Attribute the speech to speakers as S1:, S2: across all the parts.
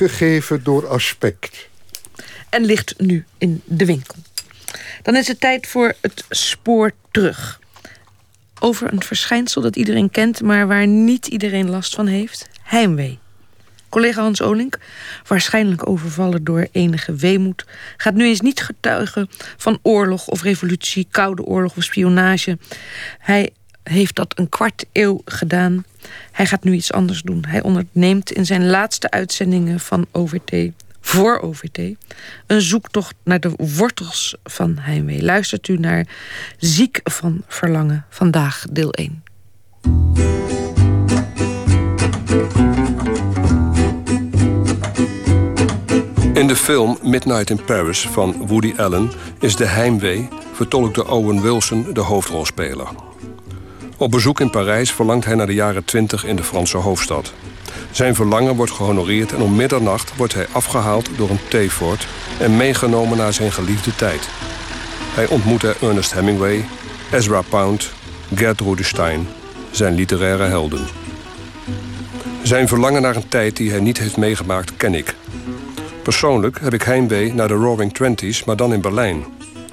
S1: gegeven door aspect.
S2: En ligt nu in de winkel. Dan is het tijd voor het spoor terug. Over een verschijnsel dat iedereen kent, maar waar niet iedereen last van heeft: heimwee. Collega Hans Olink, waarschijnlijk overvallen door enige weemoed, gaat nu eens niet getuigen van oorlog of revolutie, koude oorlog of spionage. Hij heeft dat een kwart eeuw gedaan. Hij gaat nu iets anders doen. Hij onderneemt in zijn laatste uitzendingen van OVT, voor OVT, een zoektocht naar de wortels van heimwee. Luistert u naar Ziek van Verlangen, vandaag deel 1.
S3: In de film Midnight in Paris van Woody Allen is de heimwee, vertolkt door Owen Wilson, de hoofdrolspeler. Op bezoek in Parijs verlangt hij naar de jaren 20 in de Franse hoofdstad. Zijn verlangen wordt gehonoreerd en om middernacht wordt hij afgehaald door een theefort en meegenomen naar zijn geliefde tijd. Hij ontmoet er Ernest Hemingway, Ezra Pound, Gertrude Stein, zijn literaire helden. Zijn verlangen naar een tijd die hij niet heeft meegemaakt ken ik. Persoonlijk heb ik heimwee naar de Roaring Twenties, maar dan in Berlijn.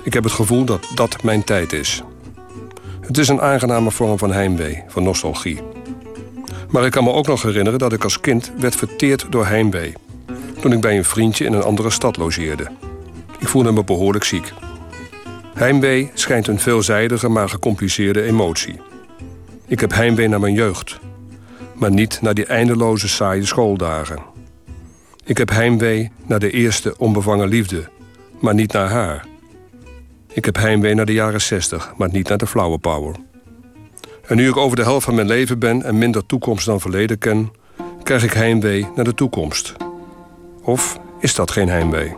S3: Ik heb het gevoel dat dat mijn tijd is. Het is een aangename vorm van heimwee, van nostalgie. Maar ik kan me ook nog herinneren dat ik als kind werd verteerd door heimwee. Toen ik bij een vriendje in een andere stad logeerde. Ik voelde me behoorlijk ziek. Heimwee schijnt een veelzijdige maar gecompliceerde emotie. Ik heb heimwee naar mijn jeugd. Maar niet naar die eindeloze saaie schooldagen. Ik heb heimwee naar de eerste onbevangen liefde, maar niet naar haar. Ik heb heimwee naar de jaren 60, maar niet naar de flower power. En nu ik over de helft van mijn leven ben en minder toekomst dan verleden ken, krijg ik heimwee naar de toekomst. Of is dat geen heimwee?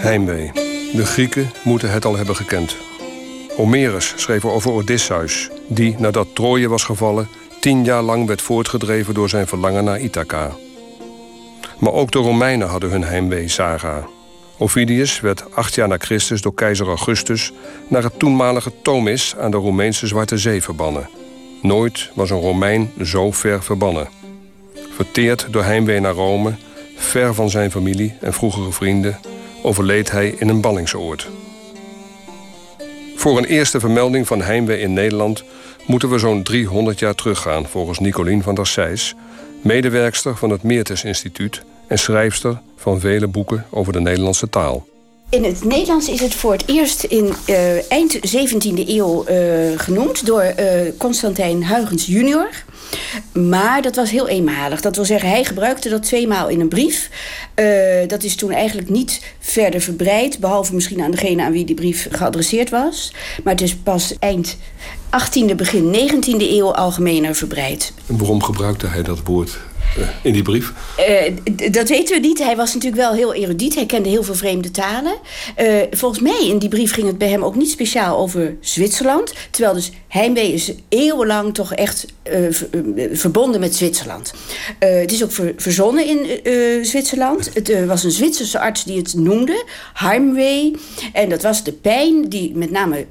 S3: Heimwee. De Grieken moeten het al hebben gekend. Homerus schreef over Odysseus, die nadat Troje was gevallen... tien jaar lang werd voortgedreven door zijn verlangen naar Ithaca. Maar ook de Romeinen hadden hun heimwee-saga. Ovidius werd acht jaar na Christus door keizer Augustus... naar het toenmalige Tomis aan de Roemeense Zwarte Zee verbannen. Nooit was een Romein zo ver verbannen. Verteerd door heimwee naar Rome, ver van zijn familie en vroegere vrienden overleed hij in een ballingsoord. Voor een eerste vermelding van heimwee in Nederland moeten we zo'n 300 jaar teruggaan, volgens Nicolien van der Sijs, medewerkster van het Meertens Instituut en schrijfster van vele boeken over de Nederlandse taal.
S4: In het Nederlands is het voor het eerst in uh, eind 17e eeuw uh, genoemd door uh, Constantijn Huygens junior. Maar dat was heel eenmalig. Dat wil zeggen, hij gebruikte dat tweemaal in een brief. dat is toen eigenlijk niet verder verbreid, behalve misschien aan degene aan wie die brief geadresseerd was. Maar het is pas eind 18e, begin 19e eeuw algemener verbreid.
S3: En waarom gebruikte hij dat woord in die brief?
S4: Uh, dat weten we niet. Hij was natuurlijk wel heel erudiet. Hij kende heel veel vreemde talen. Uh, volgens mij in die brief ging het bij hem ook niet speciaal over Zwitserland. Terwijl dus Heimwee is eeuwenlang toch echt uh, verbonden met Zwitserland. het is ook ver verzonnen in Zwitserland. Het was een Zwitserse arts die het noemde. Heimwee. En dat was de pijn die met name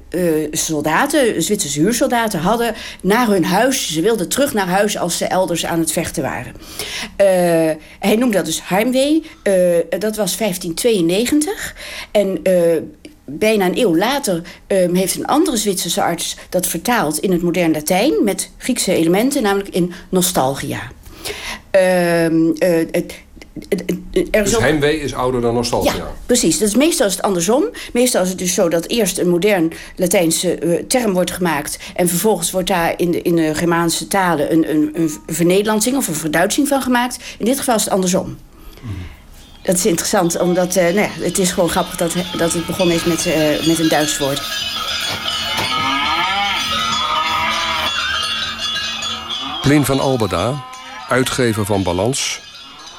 S4: soldaten, Zwitserse huursoldaten, hadden naar hun huis. Ze wilden terug naar huis als ze elders aan het vechten waren. Uh, hij noemde dat dus heimwee. Uh, dat was 1592. En uh, bijna een eeuw later um, heeft een andere Zwitserse arts dat vertaald in het modern Latijn met Griekse elementen, namelijk in nostalgia. Uh,
S3: er dus heimwee is ouder dan nostalgia?
S4: Ja, precies. Dat is meestal is het andersom. Meestal is het dus zo dat eerst een modern Latijnse uh, term wordt gemaakt... en vervolgens wordt daar in de, in de Germaanse talen een, een, een vernederlandsing of een verduitsing van gemaakt. In dit geval is het andersom. Dat is interessant, omdat uh, nou ja, het is gewoon grappig dat, dat het begonnen is met, uh, met een Duits woord.
S3: Lien van Albeda, uitgever van Balans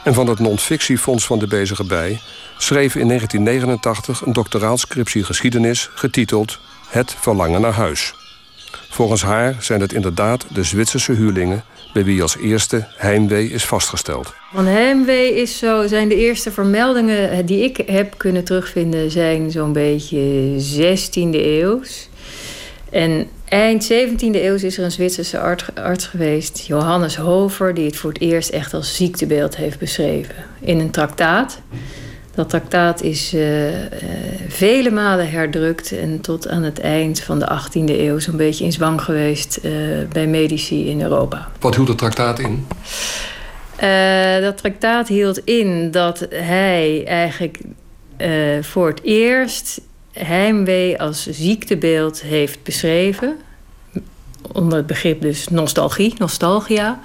S3: en van het non-fictiefonds van de Bezige Bij... schreef in 1989 een doctoraalscriptie geschiedenis getiteld Het verlangen naar huis. Volgens haar zijn het inderdaad de Zwitserse huurlingen... bij wie als eerste heimwee is vastgesteld.
S5: Van heimwee is zo, zijn de eerste vermeldingen die ik heb kunnen terugvinden... zijn zo'n beetje 16e eeuws. En eind 17e eeuw is er een Zwitserse arts geweest, Johannes Hover... die het voor het eerst echt als ziektebeeld heeft beschreven in een traktaat... Dat traktaat is uh, uh, vele malen herdrukt en tot aan het eind van de 18e eeuw zo'n beetje in zwang geweest uh, bij medici in Europa.
S3: Wat hield het traktaat in?
S5: dat traktaat hield in dat hij eigenlijk voor het eerst heimwee als ziektebeeld heeft beschreven. Onder het begrip dus nostalgie, nostalgia.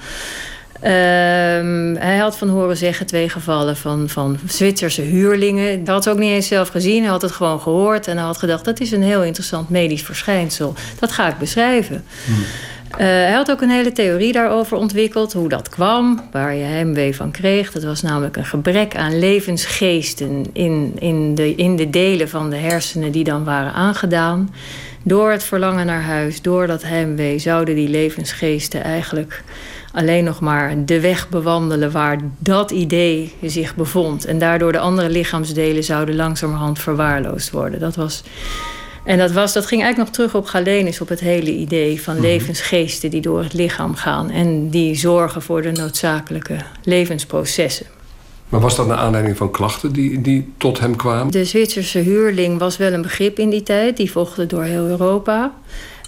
S5: Um, hij had van horen zeggen twee gevallen van, van Zwitserse huurlingen. Dat had ze ook niet eens zelf gezien. Hij had het gewoon gehoord en hij had gedacht... dat is een heel interessant medisch verschijnsel. Dat ga ik beschrijven. Hmm. Uh, hij had ook een hele theorie daarover ontwikkeld, hoe dat kwam, waar je heimwee van kreeg. Dat was namelijk een gebrek aan levensgeesten in, in, de, in de delen van de hersenen die dan waren aangedaan. Door het verlangen naar huis, door dat heimwee, zouden die levensgeesten eigenlijk alleen nog maar de weg bewandelen waar dat idee zich bevond. En daardoor de andere lichaamsdelen zouden langzamerhand verwaarloosd worden. Dat was. En dat, was, dat ging eigenlijk nog terug op Galenus, op het hele idee van mhm. levensgeesten die door het lichaam gaan en die zorgen voor de noodzakelijke levensprocessen.
S3: Maar was dat naar aanleiding van klachten die, die tot hem kwamen?
S5: De Zwitserse huurling was wel een begrip in die tijd. Die volgde door heel Europa.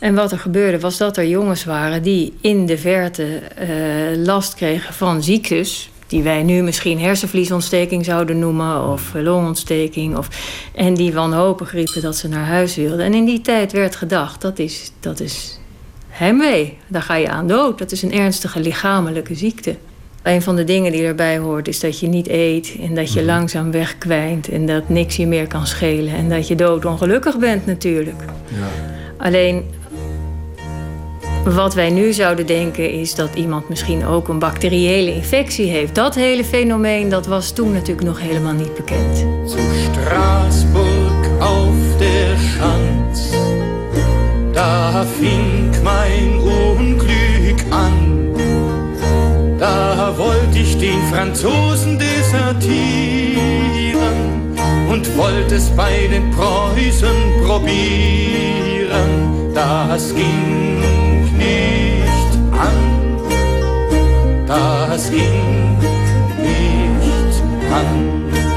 S5: En wat er gebeurde was dat er jongens waren die in de verte uh, last kregen van ziektes. Die wij nu misschien hersenvliesontsteking zouden noemen of longontsteking. Of, en die wanhopig riepen dat ze naar huis wilden. En in die tijd werd gedacht, dat is, dat is heimwee. Daar ga je aan dood. Dat is een ernstige lichamelijke ziekte. Een van de dingen die erbij hoort is dat je niet eet en dat je mhm. langzaam wegkwijnt en dat niks je meer kan schelen en dat je doodongelukkig bent natuurlijk. Ja. Alleen wat wij nu zouden denken is dat iemand misschien ook een bacteriële infectie heeft. Dat hele fenomeen dat was toen natuurlijk nog helemaal niet bekend.
S6: Zu Straßburg auf der Schanz, da fing mein Unglück an. Da wollte ich den Franzosen desertieren und wollte es bei den Preußen probieren. Das ging an, das ging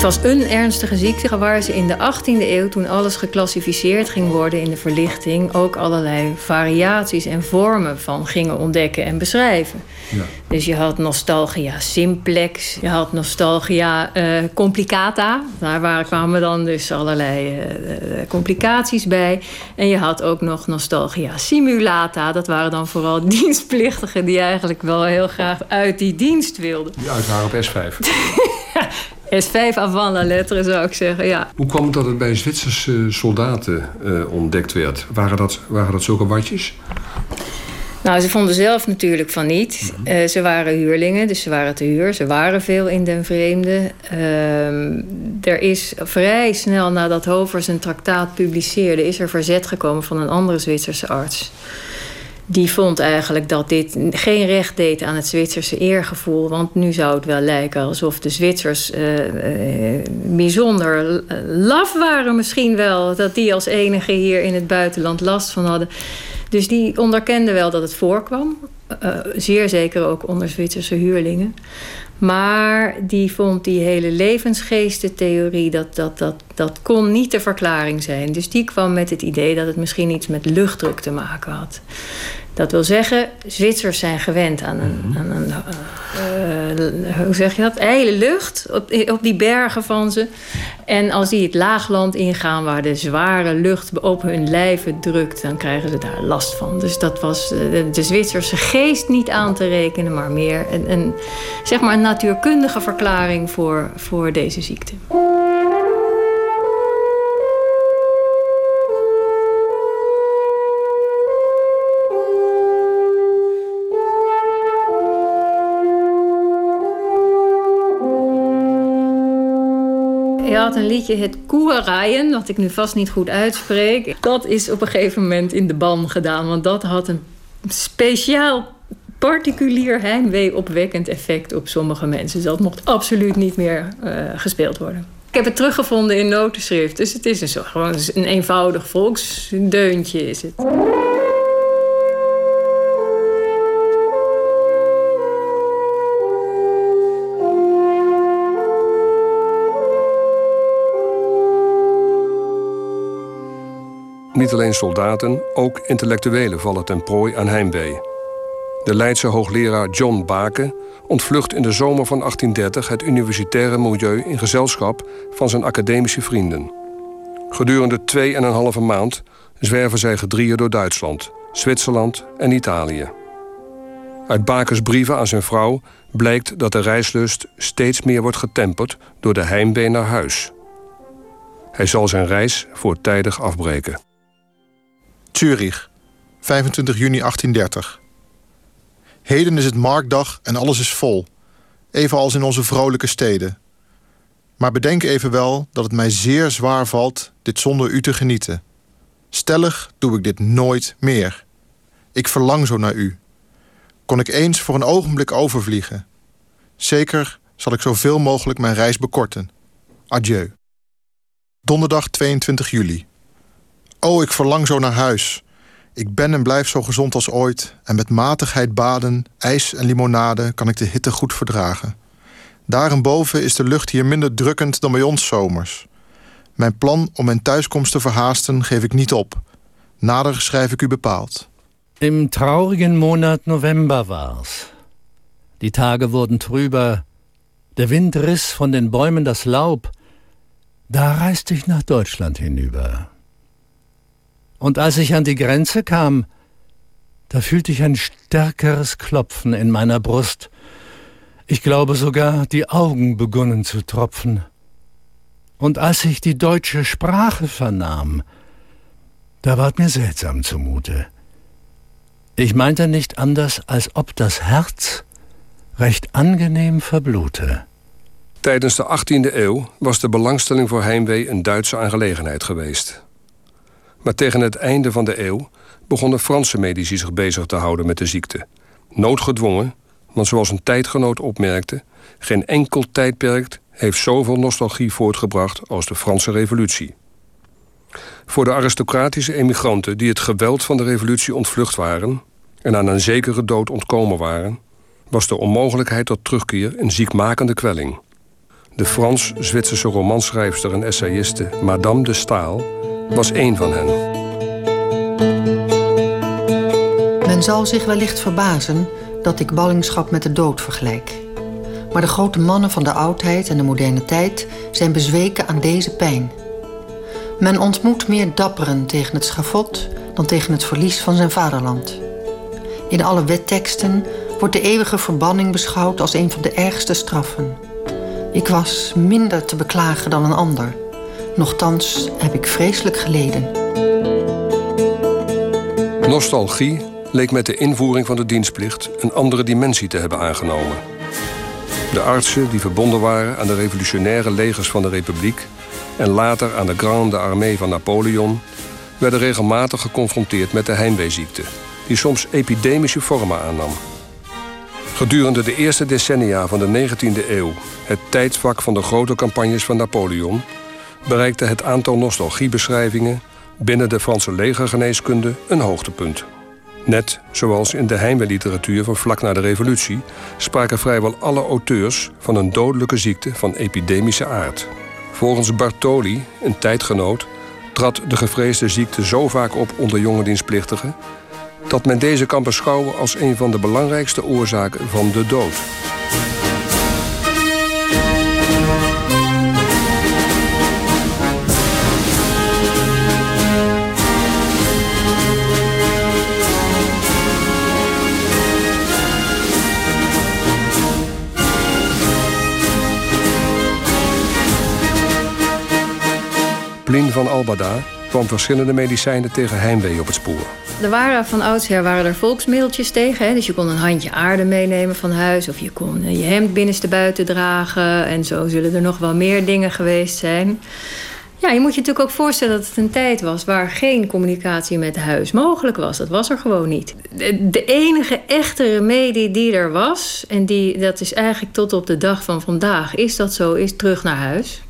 S5: was een ernstige ziekte waar ze in de 18e eeuw, toen alles geclassificeerd ging worden in de verlichting, ook allerlei variaties en vormen van gingen ontdekken en beschrijven. Ja. Dus je had nostalgia simplex, je had nostalgia uh, complicata. Daar waren, kwamen dan dus allerlei uh, complicaties bij. En je had ook nog nostalgia simulata. Dat waren dan vooral dienstplichtigen die eigenlijk wel heel graag uit die dienst wilden.
S3: Die uit waren op S5.
S5: S5 avant la lettre zou ik zeggen, ja.
S3: Hoe kwam het dat het bij Zwitserse soldaten uh, ontdekt werd? Waren dat, waren dat zulke watjes?
S5: Nou, ze vonden zelf natuurlijk van niet. Mhm. Uh, ze waren huurlingen, dus ze waren te huur. Ze waren veel in den vreemde. Uh, er is vrij snel nadat Hover zijn traktaat publiceerde... is er verzet gekomen van een andere Zwitserse arts die vond eigenlijk dat dit geen recht deed aan het Zwitserse eergevoel. Want nu zou het wel lijken alsof de Zwitsers uh, uh, bijzonder laf waren, misschien wel. Dat die als enige hier in het buitenland last van hadden. Dus die onderkende wel dat het voorkwam. Uh, zeer zeker ook onder Zwitserse huurlingen. Maar die vond die hele levensgeestentheorie, dat, dat, dat, dat kon niet de verklaring zijn. Dus die kwam met het idee dat het misschien iets met luchtdruk te maken had. Dat wil zeggen, Zwitsers zijn gewend aan een, aan een uh, hoe zeg je dat, ijle lucht op, op die bergen van ze. En als die het laagland ingaan waar de zware lucht op hun lijven drukt, dan krijgen ze daar last van. Dus dat was de, de Zwitserse geest niet aan te rekenen, maar meer een, een, zeg maar een natuurkundige verklaring voor, voor deze ziekte. Een liedje, het Koeraaien, wat ik nu vast niet goed uitspreek. Dat is op een gegeven moment in de ban gedaan, want dat had een speciaal particulier heimwee-opwekkend effect op sommige mensen. Dat mocht absoluut niet meer uh, gespeeld worden. Ik heb het teruggevonden in notenschrift. Dus het is een, zo, gewoon een eenvoudig volksdeuntje is het.
S3: Niet alleen soldaten, ook intellectuelen vallen ten prooi aan heimwee. De Leidse hoogleraar John Baken ontvlucht in de zomer van 1830 het universitaire milieu in gezelschap van zijn academische vrienden. Gedurende twee en een halve maand zwerven zij gedrieën door Duitsland, Zwitserland en Italië. Uit Bakens brieven aan zijn vrouw blijkt dat de reislust steeds meer wordt getemperd door de heimwee naar huis. Hij zal zijn reis voortijdig afbreken.
S7: Zurich, 25 juni 1830. Heden is het marktdag en alles is vol, evenals in onze vrolijke steden. Maar bedenk evenwel dat het mij zeer zwaar valt dit zonder u te genieten. Stellig doe ik dit nooit meer. Ik verlang zo naar u. Kon ik eens voor een ogenblik overvliegen. Zeker zal ik zoveel mogelijk mijn reis bekorten. Adieu. Donderdag 22 juli. Oh, ik verlang zo naar huis. Ik ben en blijf zo gezond als ooit en met matigheid baden, ijs en limonade kan ik de hitte goed verdragen. Daarboven is de lucht hier minder drukkend dan bij ons zomers. Mijn plan om mijn thuiskomst te verhaasten geef ik niet op. Nader schrijf ik u bepaald.
S8: Im traurigen Monat November war's. Die Tage wurden trüber, der Wind riss von den Bäumen das Laub. Da reiste ich nach Deutschland hinüber. Und als ich an die Grenze kam, da fühlte ich ein stärkeres Klopfen in meiner Brust. Ich glaube sogar, die Augen begonnen zu tropfen. Und als ich die deutsche Sprache vernahm, da ward mir seltsam zumute. Ich meinte nicht anders, als ob das Herz recht angenehm verblute.
S3: Tijdens de 18e eeuw was de belangstelling voor heimwee een Duitse aangelegenheid geweest. Maar tegen het einde van de eeuw begonnen Franse medici zich bezig te houden met de ziekte. Noodgedwongen, want zoals een tijdgenoot opmerkte, geen enkel tijdperk heeft zoveel nostalgie voortgebracht als de Franse Revolutie. Voor de aristocratische emigranten die het geweld van de revolutie ontvlucht waren en aan een zekere dood ontkomen waren, was de onmogelijkheid tot terugkeer een ziekmakende kwelling. De Frans-Zwitserse romanschrijfster en essayiste Madame de Staal was één van hen.
S9: Men zal zich wellicht verbazen dat ik ballingschap met de dood vergelijk. Maar de grote mannen van de oudheid en de moderne tijd zijn bezweken aan deze pijn. Men ontmoet meer dapperen tegen het schafot dan tegen het verlies van zijn vaderland. In alle wetteksten wordt de eeuwige verbanning beschouwd als een van de ergste straffen. Ik was minder te beklagen dan een ander. Nochtans heb ik vreselijk geleden.
S3: Nostalgie leek met de invoering van de dienstplicht een andere dimensie te hebben aangenomen. De artsen die verbonden waren aan de revolutionaire legers van de Republiek en later aan de Grande Armée van Napoleon werden regelmatig geconfronteerd met de heimweeziekte, die soms epidemische vormen aannam. Gedurende de eerste decennia van de 19e eeuw, het tijdsvak van de grote campagnes van Napoleon, bereikte het aantal nostalgiebeschrijvingen binnen de Franse legergeneeskunde een hoogtepunt. Net zoals in de heimweeliteratuur van vlak na de revolutie spraken vrijwel alle auteurs van een dodelijke ziekte van epidemische aard. Volgens Bartoli, een tijdgenoot, trad de gevreesde ziekte zo vaak op onder jonge dienstplichtigen dat men deze kan beschouwen als een van de belangrijkste oorzaken van de dood. Albada kwam verschillende medicijnen tegen heimwee op het spoor.
S5: Er waren van oudsher waren er volksmiddeltjes tegen. Hè? Dus je kon een handje aarde meenemen van huis. Of je kon je hemd binnenste buiten dragen. En zo zullen er nog wel meer dingen geweest zijn. Ja, je moet je natuurlijk ook voorstellen dat het een tijd was waar geen communicatie met huis mogelijk was. Dat was er gewoon niet. De, de enige echte remedie die er was, en die, dat is eigenlijk tot op de dag van vandaag, is dat zo, is terug naar huis.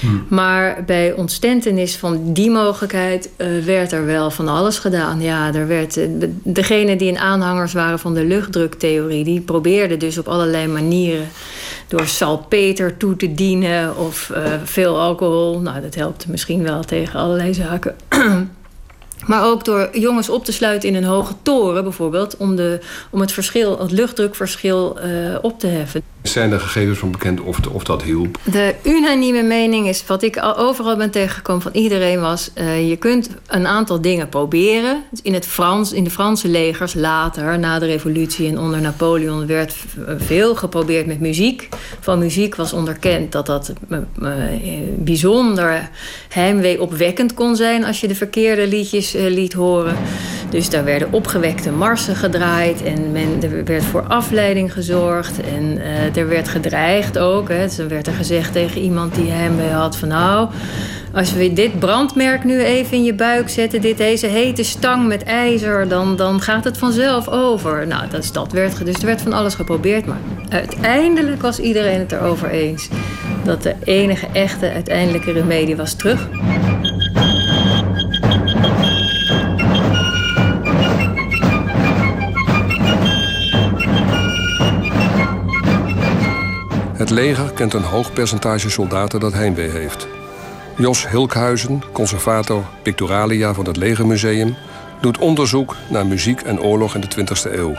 S5: Hmm. Maar bij ontstentenis van die mogelijkheid uh, werd er wel van alles gedaan. Ja, er werd, uh, degene die in aanhangers waren van de luchtdruktheorie, die probeerden dus op allerlei manieren door salpeter toe te dienen of uh, veel alcohol. Nou, dat helpt misschien wel tegen allerlei zaken. Maar ook door jongens op te sluiten in een hoge toren bijvoorbeeld... om, de, om het, verschil, het luchtdrukverschil op te heffen.
S3: Zijn er gegevens van bekend of, of dat hielp?
S5: De unanieme mening is, wat ik overal ben tegengekomen van iedereen was... Uh, je kunt een aantal dingen proberen. Dus in, het Frans, in de Franse legers later, na de revolutie en onder Napoleon... werd veel geprobeerd met muziek. Van muziek was onderkend dat dat bijzonder heimwee opwekkend kon zijn... als je de verkeerde liedjes uh, liet horen. Dus daar werden opgewekte marsen gedraaid en men, er werd voor afleiding gezorgd. En er werd gedreigd ook. Hè. Dus werd er gezegd tegen iemand die hem had van nou... Als we dit brandmerk nu even in je buik zetten, dit, deze hete stang met ijzer, dan, dan gaat het vanzelf over. Nou, dat, dat werd, dus er werd van alles geprobeerd. Maar uiteindelijk was iedereen het erover eens dat de enige echte uiteindelijke remedie was terug.
S3: Leger kent een hoog percentage soldaten dat heimwee heeft. Jos Hilkhuizen, conservator Pictoralia van het Legermuseum, doet onderzoek naar muziek en oorlog in de 20e eeuw.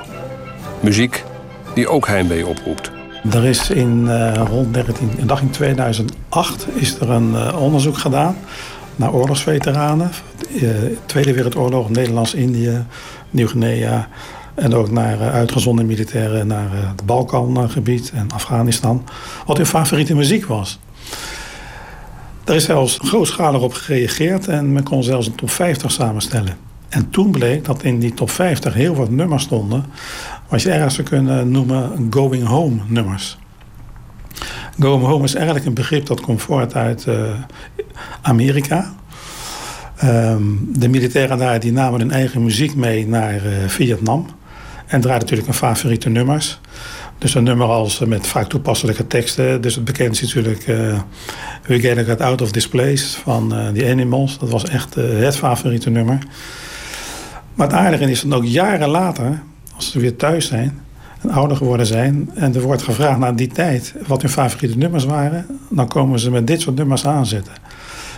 S3: Muziek die ook heimwee oproept.
S10: Er is in, uh, rond 19, in 2008 is er een uh, onderzoek gedaan naar oorlogsveteranen. Uh, Tweede Wereldoorlog, Nederlands-Indië, Nieuw-Guinea, en ook naar uh, uitgezonden militairen naar uh, het Balkangebied en Afghanistan. Wat hun favoriete muziek was. Er is zelfs grootschalig op gereageerd en men kon zelfs een top 50 samenstellen. En toen bleek dat in die top 50 heel wat nummers stonden. Wat je ergens zou kunnen noemen going home nummers. Going home is eigenlijk een begrip dat komt voort uit uh, Amerika. Um, de militairen daar die namen hun eigen muziek mee naar Vietnam. En draait natuurlijk een favoriete nummers. Dus een nummer als eh, met vaak toepasselijke teksten. Dus het bekendste is natuurlijk uh, We Get Out of This Place van uh, The Animals. Dat was echt het favoriete nummer. Maar het aardige is dat ook jaren later, als ze weer thuis zijn en ouder geworden zijn... en er wordt gevraagd naar die tijd wat hun favoriete nummers waren... dan komen ze met dit soort nummers aanzetten.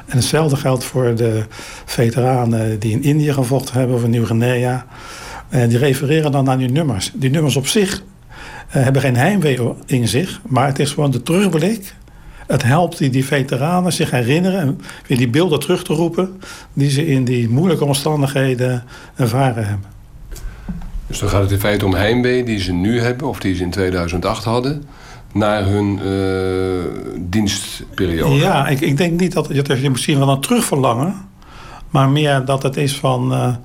S10: En hetzelfde geldt voor de veteranen die in Indië gevochten hebben... of in Nieuw-Guinea... En eh, die refereren dan naar die nummers. Die nummers op zich uh, hebben geen heimwee in zich, maar het is gewoon de terugblik. Het helpt die, die veteranen zich herinneren en weer die beelden terug te roepen die ze in die moeilijke omstandigheden ervaren hebben.
S3: Dus dan gaat het in feite om heimwee die ze nu hebben of die ze in 2008 hadden naar hun uh, dienstperiode.
S10: Ja, ik, ik denk niet dat, dat je misschien wel een terugverlangen, maar meer dat het is van. Uh,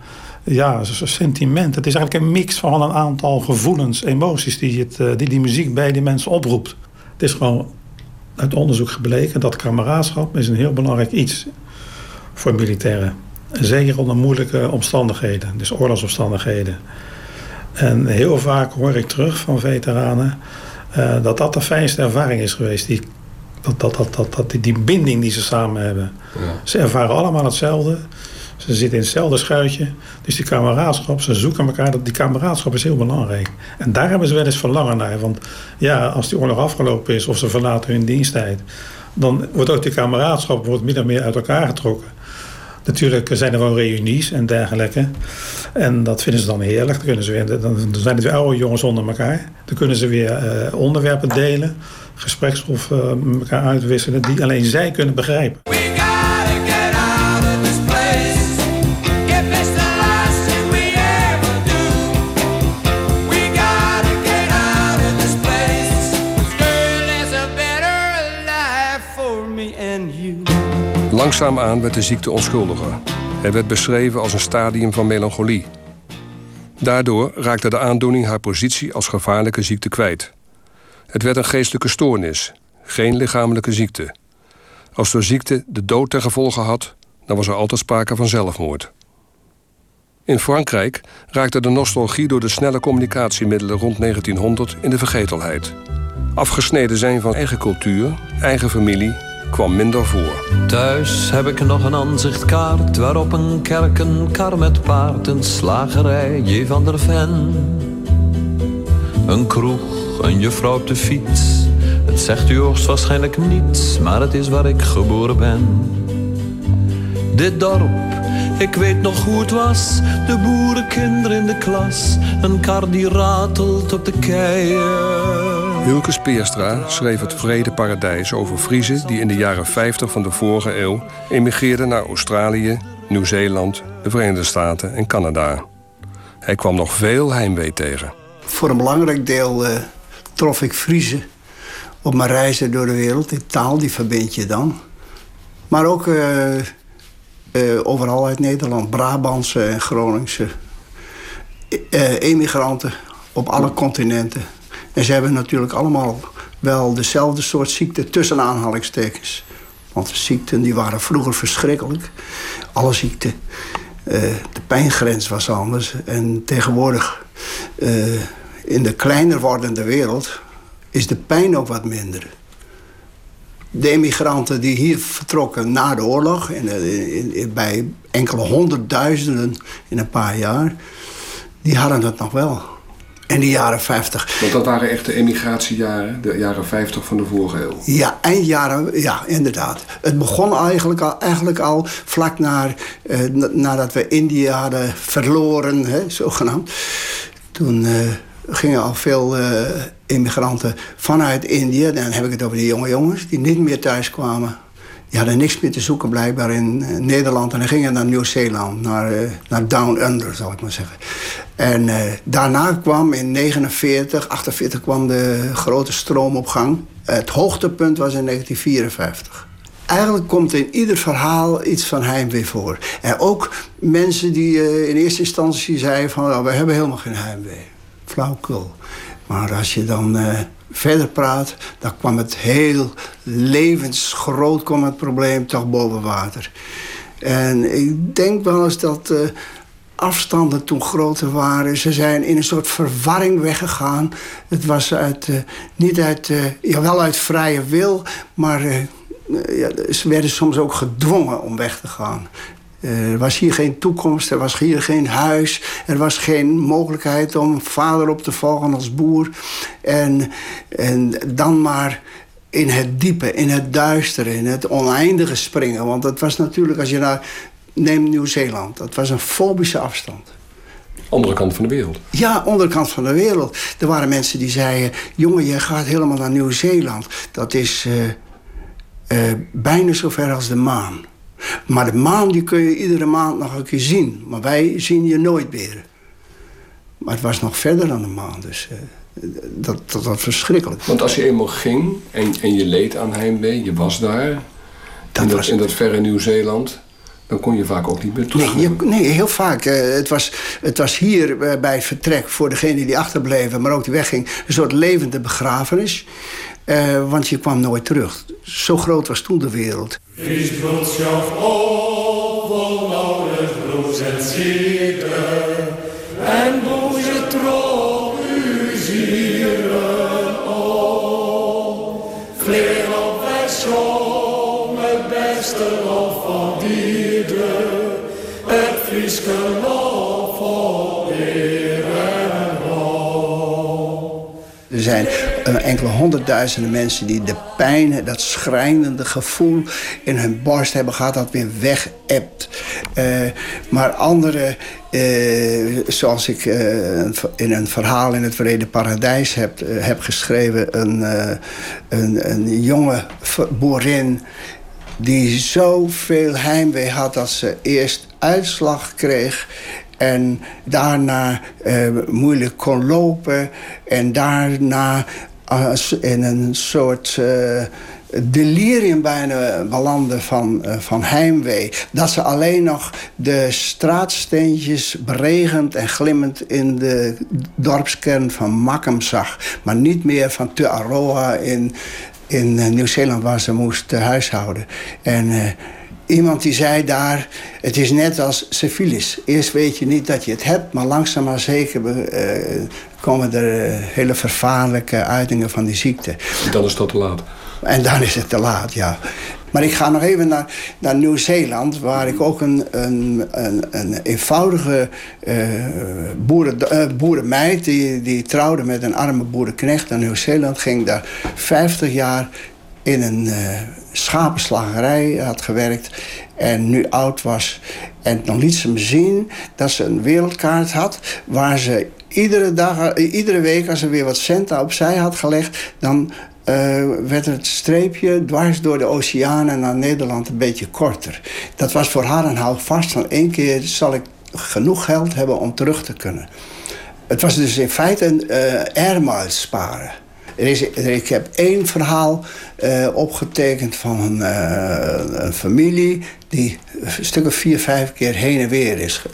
S10: ja, sentiment. Het is eigenlijk een mix van een aantal gevoelens, emoties die, het, eh, die die muziek bij die mensen oproept. Het is gewoon uit onderzoek gebleken dat kameraadschap is een heel belangrijk iets voor militairen. Zeker onder moeilijke omstandigheden, dus oorlogsomstandigheden. En heel vaak hoor ik terug van veteranen uh, dat dat de fijnste ervaring is geweest. Die, dat, dat, dat, dat, dat, die, die binding die ze samen hebben. Ja. Ze ervaren allemaal hetzelfde. Ze zitten in hetzelfde schuitje. Dus die kameraadschap, ze zoeken elkaar. Die kameraadschap is heel belangrijk. En daar hebben ze wel eens verlangen naar. Want ja, als die oorlog afgelopen is of ze verlaten hun diensttijd... dan wordt ook die kameraadschap wordt of meer uit elkaar getrokken. Natuurlijk zijn er wel reunies en dergelijke. En dat vinden ze dan heerlijk. Dan, kunnen ze weer, dan zijn het weer oude jongens onder elkaar. Dan kunnen ze weer uh, onderwerpen delen, gespreksstof uh, met elkaar uitwisselen... die alleen zij kunnen begrijpen.
S3: Langzaamaan werd de ziekte onschuldiger. Hij werd beschreven als een stadium van melancholie. Daardoor raakte de aandoening haar positie als gevaarlijke ziekte kwijt. Het werd een geestelijke stoornis, geen lichamelijke ziekte. Als de ziekte de dood ten gevolge had, dan was er altijd sprake van zelfmoord. In Frankrijk raakte de nostalgie door de snelle communicatiemiddelen rond 1900 in de vergetelheid. Afgesneden zijn van eigen cultuur, eigen familie, kwam minder voor.
S11: Thuis heb ik nog een aanzichtkaart waarop een kerk, een kar met paard, een slagerij, J. van der Ven. Een kroeg, een juffrouw op de fiets. Het zegt u hoogstwaarschijnlijk niets, maar het is waar ik geboren ben. Dit dorp, ik weet nog hoe het was. De boerenkinderen in de klas. Een kar die ratelt op de keien.
S3: Hilke Speerstra schreef Het Vrede Paradijs over Friezen... die in de jaren 50 van de vorige eeuw emigreerden naar Australië, Nieuw-Zeeland... de Verenigde Staten en Canada. Hij kwam nog veel heimwee tegen.
S12: Voor een belangrijk deel uh, trof ik Friese op mijn reizen door de wereld. Die taal die verbind je dan. Maar ook uh, uh, overal uit Nederland. Brabantse en Groningse emigranten op alle continenten. En ze hebben natuurlijk allemaal wel dezelfde soort ziekte tussen aanhalingstekens. Want de ziekten die waren vroeger verschrikkelijk. Alle ziekten. de pijngrens was anders. En tegenwoordig in de kleiner wordende wereld is de pijn ook wat minder. De emigranten die hier vertrokken na de oorlog, in, in, bij enkele honderdduizenden in een paar jaar, die hadden het nog wel. In de jaren 50.
S3: Want dat waren echt de emigratiejaren, de jaren 50 van de vorige eeuw.
S12: Ja, eindjaren, ja, inderdaad. Het begon eigenlijk al, eigenlijk al vlak naar, eh, nadat we India hadden verloren, hè, zogenaamd. Toen. Eh, gingen al veel uh, immigranten vanuit India. Dan heb ik het over die jonge jongens die niet meer thuis kwamen. Die hadden niks meer te zoeken blijkbaar in uh, Nederland. En dan gingen naar Nieuw-Zeeland, naar, uh, naar Down Under, zal ik maar zeggen. En daarna kwam in 49, 48 kwam de grote stroom op gang. Het hoogtepunt was in 1954 eigenlijk komt in ieder verhaal iets van heimwee voor. En ook mensen die uh, in eerste instantie zeiden van... Oh, we hebben helemaal geen heimwee flauwkul. Maar als je dan uh, verder praat, dan kwam het heel levensgroot kwam het probleem toch boven water. En ik denk wel eens dat afstanden toen groter waren. Ze zijn in een soort verwarring weggegaan. Het was uit, uh, niet uit, ja, wel uit vrije wil, maar ja, ze werden soms ook gedwongen om weg te gaan. Er was hier geen toekomst, er was hier geen huis. Er was geen mogelijkheid om vader op te volgen als boer. En, en dan maar in het diepe, in het duistere, in het oneindige springen. Want dat was natuurlijk, als je naar... Neem Nieuw-Zeeland, dat was een fobische afstand.
S3: Andere kant van de wereld.
S12: Ja, andere kant van de wereld. Er waren mensen die zeiden... jongen, je gaat helemaal naar Nieuw-Zeeland. Dat is uh, uh, bijna zo ver als de maan. Maar de maan die kun je iedere maand nog een keer zien. Maar wij zien je nooit meer. Maar het was nog verder dan de maan. Dus uh, dat, dat was verschrikkelijk.
S3: Want als je eenmaal ging en, en je leed aan heimwee, je was daar... Dat in, dat, was... in dat verre Nieuw-Zeeland... dan kon je vaak ook niet meer terug.
S12: Nee, nee heel vaak. Uh, het, was, het was hier uh, bij het vertrek voor degene die achterbleven... maar ook die wegging, een soort levende begrafenis. Uh, want je kwam nooit terug. Zo groot was toen de wereld. Beste lof van dieren. Het Frieske van Er zijn enkele honderdduizenden mensen die de pijn, dat schrijnende gevoel in hun borst hebben gehad, dat weer weg hebt. Uh, maar anderen, uh, zoals ik in een verhaal in het Vrede Paradijs heb, heb geschreven, een, een, een jonge boerin die zoveel heimwee had dat ze eerst uitslag kreeg en daarna uh, moeilijk kon lopen. En daarna in een soort uh, delirium bijna belanden van, uh, van heimwee. Dat ze alleen nog de straatsteentjes beregend en glimmend in de dorpskern van Makkum zag. Maar niet meer van Te Aroa in in eh, Nieuw-Zeeland waar ze moest uh, huishouden. En uh, iemand die zei daar, het is net als syfilis. Eerst weet je niet dat je het hebt, maar langzaam maar zeker komen er hele vervaarlijke uitingen van die ziekte.
S3: Dan is dat te laat.
S12: En dan is het te laat, ja. Maar ik ga nog even naar, naar Nieuw-Zeeland, waar ik ook een, een, een, een eenvoudige uh, boeren, uh, boerenmeid... Die, die trouwde met een arme boerenknecht naar Nieuw-Zeeland... ging daar 50 jaar in een uh, schapenslagerij had gewerkt en nu oud was. En dan liet ze me zien dat ze een wereldkaart had... waar ze iedere, dag, iedere week, als ze weer wat centen opzij had gelegd... dan uh, werd het streepje dwars door de oceanen naar Nederland een beetje korter. Dat was voor haar een houvast van één keer zal ik genoeg geld hebben om terug te kunnen. Het was dus in feite een uh, airmiles sparen. Er is, ik heb één verhaal uh, opgetekend van een, familie... die een stuk of vier, vijf keer heen en weer is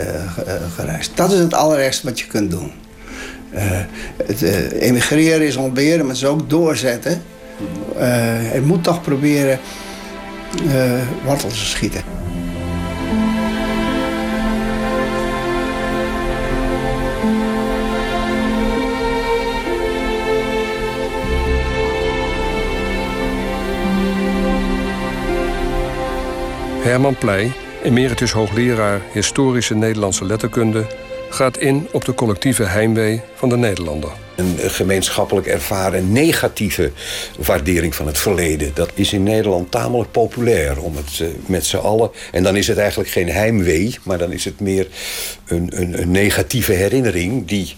S12: gereisd. Dat is het allerergste wat je kunt doen. Uh, het uh, emigreren is ontberen, maar het is ook doorzetten. Uh, hij moet toch proberen wortels te schieten.
S3: Herman Pleij, emeritus hoogleraar historische Nederlandse letterkunde gaat in op de collectieve heimwee van de Nederlander.
S13: Een gemeenschappelijk ervaren negatieve waardering van het verleden. Dat is in Nederland tamelijk populair om het eh, met z'n allen. En dan is het eigenlijk geen heimwee, maar dan is het meer een, een, een negatieve herinnering die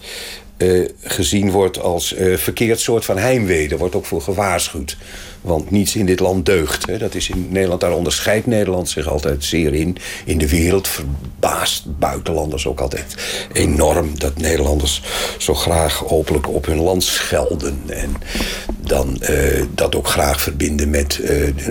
S13: uh, gezien wordt als uh, verkeerd soort van heimwee. Daar wordt ook voor gewaarschuwd. Want niets in dit land deugt. Hè. Dat is in Nederland, daar onderscheidt Nederland zich altijd zeer in. In de wereld verbaast buitenlanders ook altijd enorm... dat Nederlanders zo graag openlijk op hun land schelden. En dan uh, dat ook graag verbinden met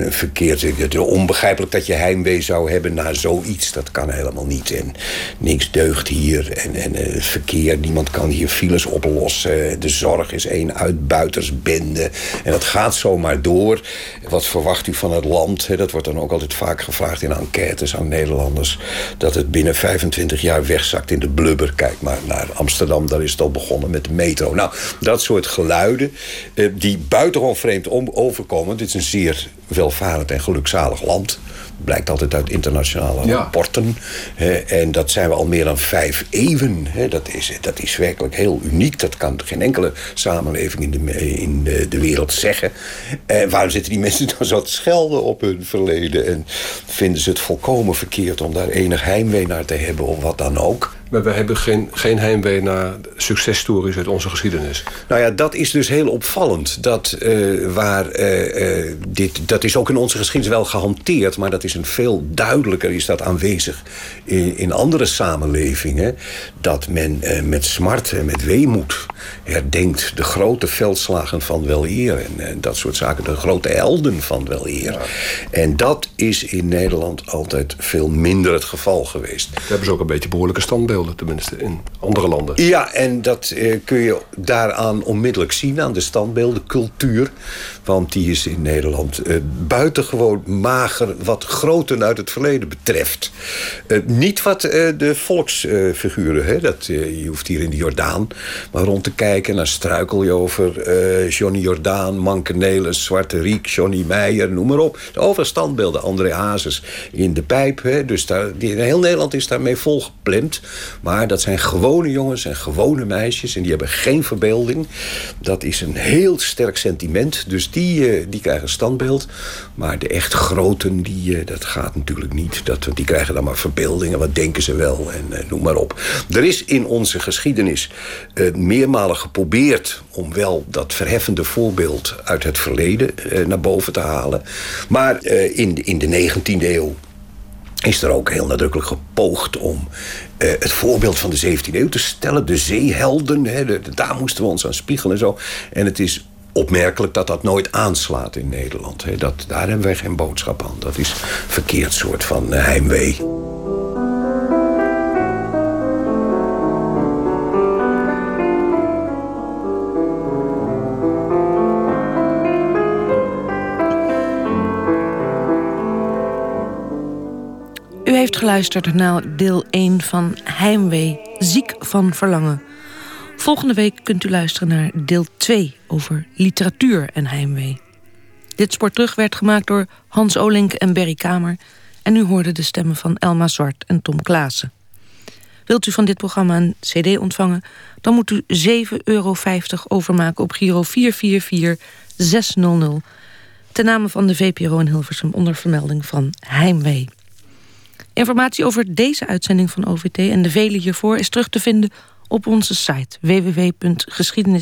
S13: verkeerd. Onbegrijpelijk dat je heimwee zou hebben naar zoiets. Dat kan helemaal niet. En niks deugt hier. En, en verkeer, niemand kan hier files oplossen. De zorg is één uitbuitersbende. En dat gaat zomaar door. Wat verwacht u van het land? Dat wordt dan ook altijd vaak gevraagd in enquêtes aan Nederlanders. Dat het binnen 25 jaar wegzakt in de blubber. Kijk maar naar Amsterdam, daar is het al begonnen met de metro. Nou, dat soort geluiden die buitengewoon vreemd overkomen. Dit is een zeer welvarend en gelukzalig land blijkt altijd uit internationale ja. rapporten. en dat zijn we al meer dan vijf eeuwen. dat, is, dat is werkelijk heel uniek. Dat kan geen enkele samenleving in de, in de, de wereld zeggen. En waarom zitten die mensen dan zo te schelden op hun verleden? En vinden ze het volkomen verkeerd om daar enig heimwee naar te hebben of wat dan ook?
S3: Maar we hebben geen, geen heimwee naar successtories uit onze geschiedenis.
S13: Nou ja, dat is dus heel opvallend. Dat, uh, waar, uh, uh, dit, dat is ook in onze geschiedenis wel gehanteerd... maar dat is een veel duidelijker is dat aanwezig in, in andere samenlevingen... dat men met smart en met weemoed herdenkt... de grote veldslagen van wel eer en, en dat soort zaken. De grote helden van wel eer. Ja. En dat is in Nederland altijd veel minder het geval geweest.
S3: We hebben ze ook een beetje behoorlijke standbeelden tenminste in andere landen.
S13: Ja, en dat eh, kun je daaraan onmiddellijk zien, aan de standbeelden, cultuur. Want die is in Nederland eh, buitengewoon mager wat groten uit het verleden betreft. Eh, niet wat eh, de volksfiguren, dat, je hoeft hier in de Jordaan maar rond te kijken. Dan struikel je over Johnny Jordaan, Manke Nelis, Zwarte Riek, Johnny Meijer, noem maar op. Over standbeelden, André Hazes in de pijp. Hè, dus daar, die, heel Nederland is daarmee volgeplemd. Maar dat zijn gewone jongens en gewone meisjes. En die hebben geen verbeelding. Dat is een heel sterk sentiment. Dus die, uh, die krijgen standbeeld. Maar de echt groten, die, uh, dat gaat natuurlijk niet. Dat, die krijgen dan maar verbeeldingen. Wat denken ze wel? En uh, noem maar op. Er is in onze geschiedenis meermalen geprobeerd... om wel dat verheffende voorbeeld uit het verleden naar boven te halen. Maar in, in de 19e eeuw is er ook heel nadrukkelijk gepoogd om het voorbeeld van de 17e eeuw te stellen. De zeehelden, hè, daar moesten we ons aan spiegelen en zo. En het is opmerkelijk dat dat nooit aanslaat in Nederland. Hè. Dat, daar hebben wij geen boodschap aan. Dat is een verkeerd soort van eh, heimwee.
S2: U heeft geluisterd naar deel 1 van Heimwee, ziek van verlangen. Volgende week kunt u luisteren naar deel 2 over literatuur en heimwee. Dit sport terug werd gemaakt door Hans Olink en Berry Kamer... en u hoorde de stemmen van Elma Zwart en Tom Klaassen. Wilt u van dit programma een cd ontvangen... dan moet u 7,50 euro overmaken op Giro 444600... ten name van de VPRO in Hilversum onder vermelding van Heimwee. Informatie over deze uitzending van OVT en de vele hiervoor... is terug te vinden op onze site www.geschiedenis